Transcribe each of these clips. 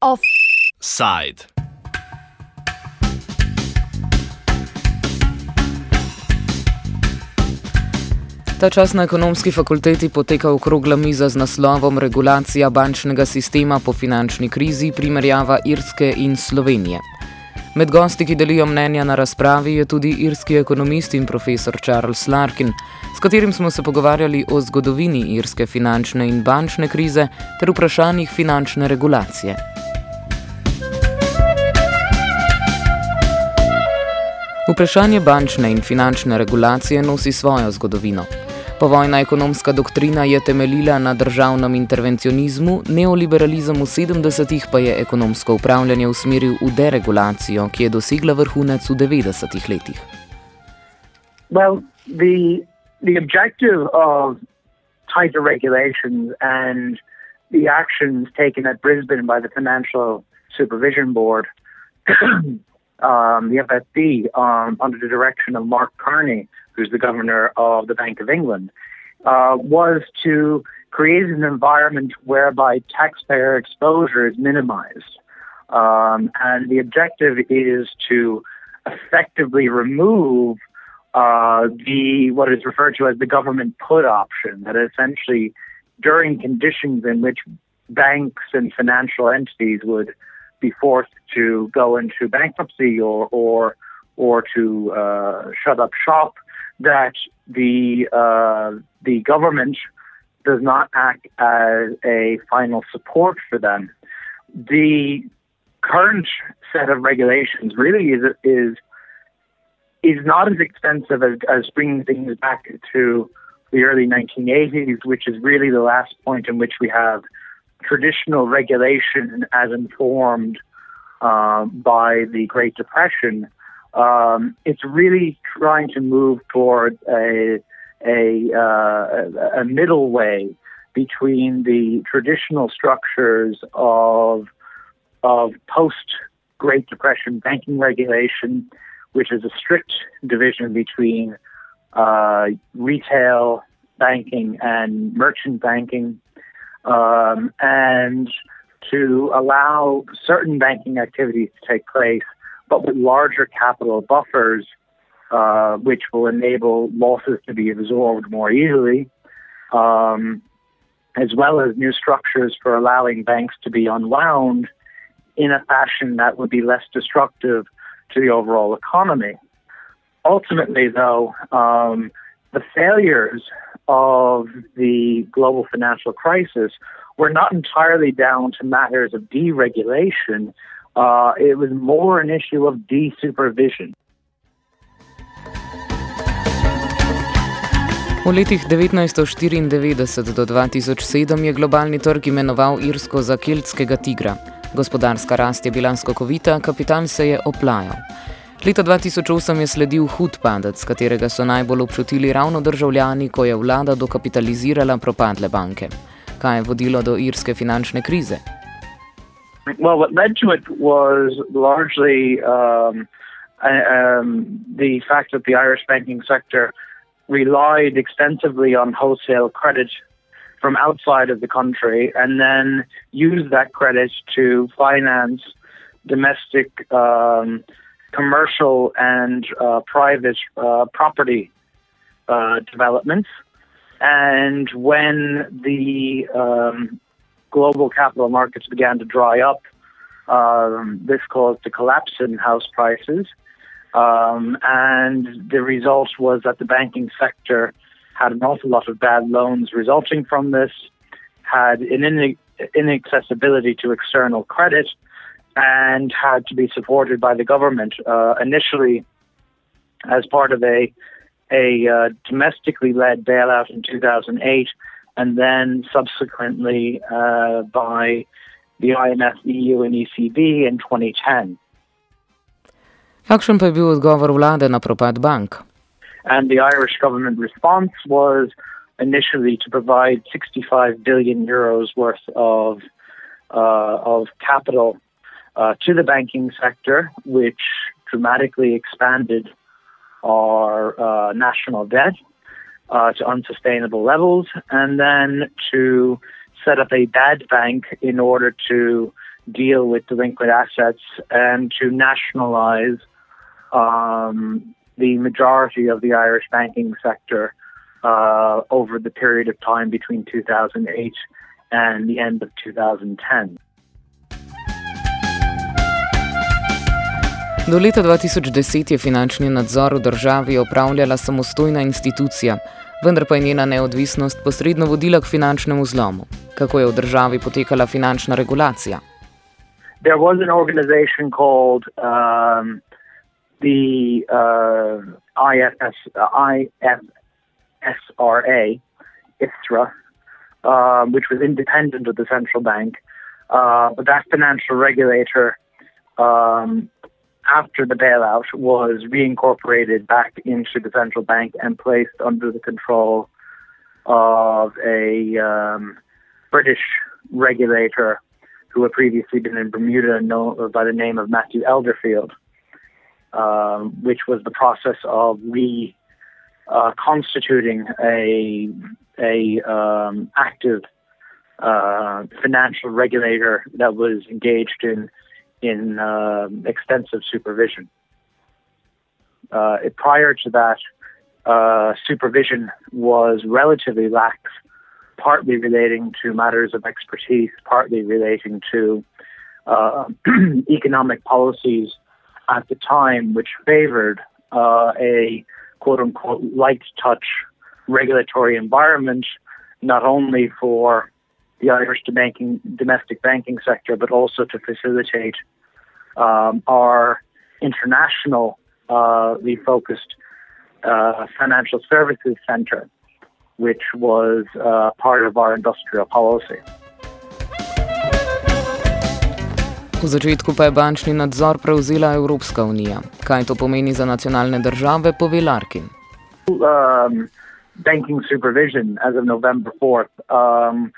Offside. Ta čas na ekonomski fakulteti poteka okrogla miza z naslovom Regulacija bančnega sistema po finančni krizi, primerjava Irske in Slovenije. Med gosti, ki delijo mnenja na razpravi, je tudi irski ekonomist in profesor Charles Larkin, s katerim smo se pogovarjali o zgodovini irske finančne in bančne krize ter vprašanjih finančne regulacije. Vprašanje bančne in finančne regulacije nosi svojo zgodovino. Povojna ekonomska doktrina je temeljila na državnem intervencionizmu, neoliberalizem v 70-ih pa je ekonomsko upravljanje usmeril v deregulacijo, ki je dosegla vrhunec v 90-ih letih. Well, the, the objective of tighter regulations and the actions taken at Brisbane by the Financial Supervision Board, um, the FSB, um, under the direction of Mark Carney, who's the governor of the Bank of England, uh, was to create an environment whereby taxpayer exposure is minimized. Um, and the objective is to effectively remove uh, the what is referred to as the government put option, that essentially during conditions in which banks and financial entities would be forced to go into bankruptcy or or or to uh, shut up shop, that the uh, the government does not act as a final support for them. The current set of regulations really is is is not as extensive as, as bringing things back to the early 1980s, which is really the last point in which we have traditional regulation as informed uh, by the Great Depression um, it's really trying to move toward a a, uh, a middle way between the traditional structures of of post Great Depression banking regulation, which is a strict division between uh, retail banking and merchant banking, um, and to allow certain banking activities to take place but with larger capital buffers, uh, which will enable losses to be absorbed more easily, um, as well as new structures for allowing banks to be unwound in a fashion that would be less destructive to the overall economy. Ultimately, though, um, the failures of the global financial crisis were not entirely down to matters of deregulation, Uh, it was more an issue of de-supervision. V letih 1994 do 2007 je globalni trg imenoval Irsko za keltskega tigra. Gospodarska rast je bila skokovita, kapital se je oplajal. Leta 2008 je sledil hud padec, katerega so najbolj občutili ravno državljani, ko je vlada dokapitalizirala propadle banke. Kaj je vodilo do irske finančne krize? Well, what led to it was largely um, um, the fact that the Irish banking sector relied extensively on wholesale credit from outside of the country and then used that credit to finance domestic um, commercial and uh, private uh, property uh, developments. And when the um, global capital markets began to dry up. Um, this caused a collapse in house prices. Um, and the result was that the banking sector had an awful lot of bad loans resulting from this, had an inaccessibility to external credit, and had to be supported by the government uh, initially as part of a a uh, domestically led bailout in 2008 and then subsequently uh, by the IMF, EU, and ECB in 2010. Kakšen pa je bil odgovor vlade na propad bank? And the Irish government response was initially to provide 65 billion euros worth of uh, of capital uh, to the banking sector, which dramatically expanded our uh, national debt uh, to unsustainable levels, and then to set up a bad bank in order to deal with delinquent assets and to nationalize um, the majority of the Irish banking sector uh, over the period of time between 2008 and the end of 2010. Do leta 2010 je finančni nadzor v državi opravljala samostojna institucija, vendar pa je njena neodvisnost posredno vodila k finančnemu zlomu. Kako je v državi potekala finančna regulacija? There was an organization called um, the uh, IFS, uh, IFSRA, ISRA, um, which was independent of the central bank. Uh, but that financial regulator um, after the bailout was reincorporated back into the central bank and placed under the control of a um, British regulator who had previously been in Bermuda known by the name of Matthew Elderfield, um, which was the process of reconstituting uh, a a um, active uh, financial regulator that was engaged in in uh, extensive supervision. Uh, prior to that, uh, supervision was relatively lax, partly relating to matters of expertise, partly relating to uh, economic policies at the time, which favored uh, a quote unquote light touch regulatory environment, not only for the Irish banking, domestic banking sector, but also to facilitate um, our international uh, focused uh, financial services center, which was uh, part of our industrial policy. V začetku pa je bančni nadzor prevzela Evropska unija. Kaj to pomeni za nacionalne države, pove Larkin. Um, banking supervision as of November 4th um,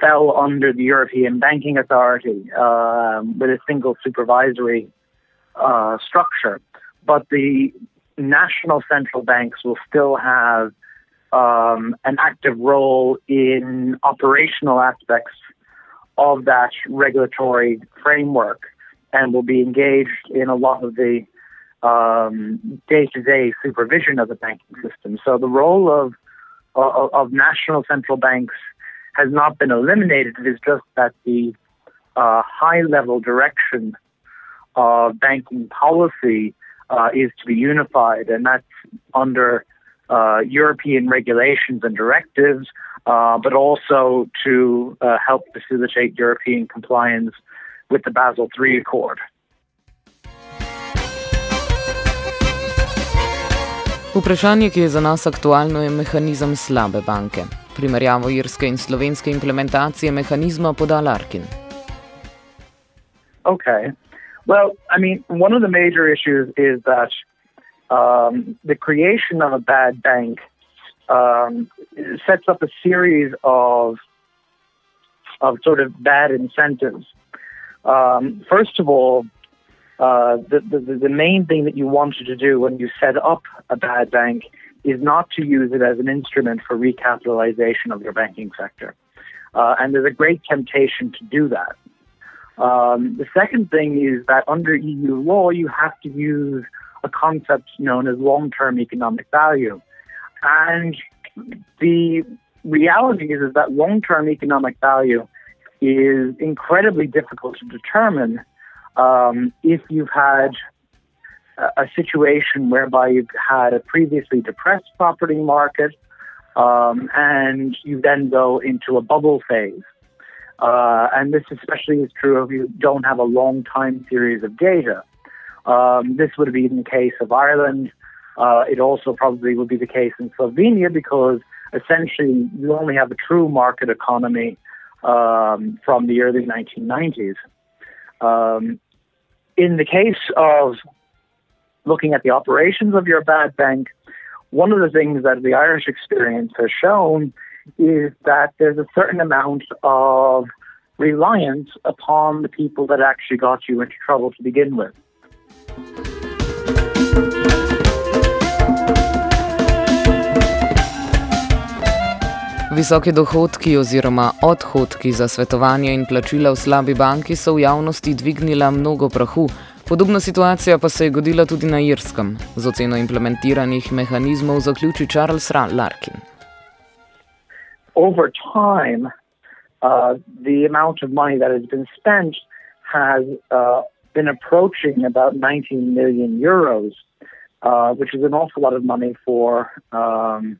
fell under the European Banking Authority um, with a single supervisory uh, structure. But the national central banks will still have um, an active role in operational aspects of that regulatory framework and will be engaged in a lot of the day to day supervision of the banking system. So the role of, of, of national central banks has not been eliminated. It is just that the uh, high level direction of banking policy uh, is to be unified, and that's under uh, European regulations and directives, uh, but also to uh, help facilitate European compliance with the Basel III Accord. Vprašanje, ki je za nas aktualno, je mehanizem slabe banke. Primerjavo irske in slovenske implementacije mehanizma. Okay. Well, I mean, one of the major issues is that um, the creation of a bad bank um, sets up a series of of sort of bad incentives. Um, first of all, uh, the, the, the main thing that you wanted to do when you set up a bad bank is not to use it as an instrument for recapitalization of your banking sector. Uh, and there's a great temptation to do that. Um, the second thing is that under EU law, you have to use a concept known as long term economic value. And the reality is, is that long term economic value is incredibly difficult to determine um, if you've had a, situation whereby you've had a previously depressed property market um, and you then go into a bubble phase. Uh, and this especially is true if you don't have a long time series of data. Um, this would be in the case of Ireland. Uh, it also probably would be the case in Slovenia because essentially you only have a true market economy um, from the early 1990s. Um, in the case of looking at the operations of your bad bank, one of the things that the Irish experience has shown is that there's a certain amount of reliance upon the people that actually got you into trouble to begin with. Visoki dohodki oziroma odhodki za svetovanje in plačila v slabi banki so v javnosti dvignila mnogo prahu. Podobna situacija pa se je godila tudi na Irskem. Z oceno implementiranih mehanizmov zaključi Charles Larkin. Over time, uh, the amount of money that has been spent has uh, been approaching about 19 million euros, uh, which is an awful lot of money for um,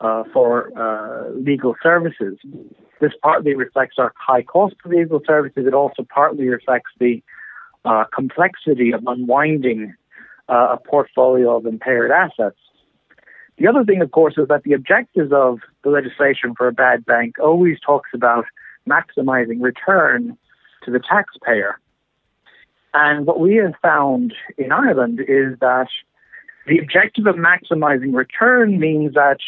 uh, for uh, legal services. This partly reflects our high cost of legal services. It also partly reflects the uh, complexity of unwinding uh, a portfolio of impaired assets. The other thing, of course, is that the objectives of the legislation for a bad bank always talks about maximizing return to the taxpayer. And what we have found in Ireland is that the objective of maximizing return means that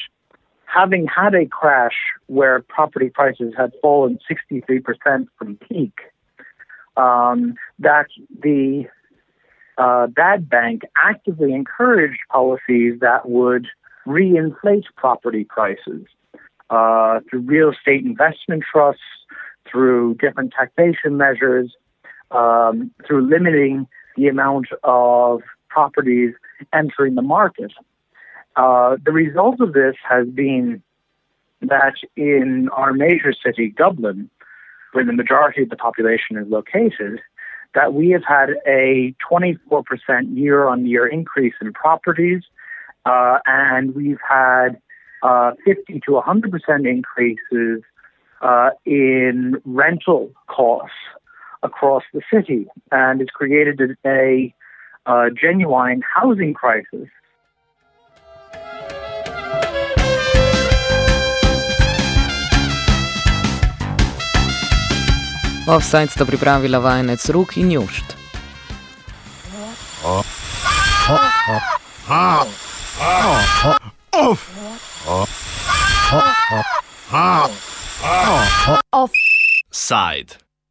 having had a crash where property prices had fallen 63% from peak, um, that the uh, bad bank actively encouraged policies that would reinflate property prices uh, through real estate investment trusts, through different taxation measures, um, through limiting the amount of properties entering the market. Uh, the result of this has been that in our major city, Dublin, where the majority of the population is located, that we have had a 24% year on year increase in properties, uh, and we've had uh, 50 to 100% increases uh, in rental costs across the city. And it's created a, a genuine housing crisis Offside sta pripravila vajenec Ruk in Jošt. Offside.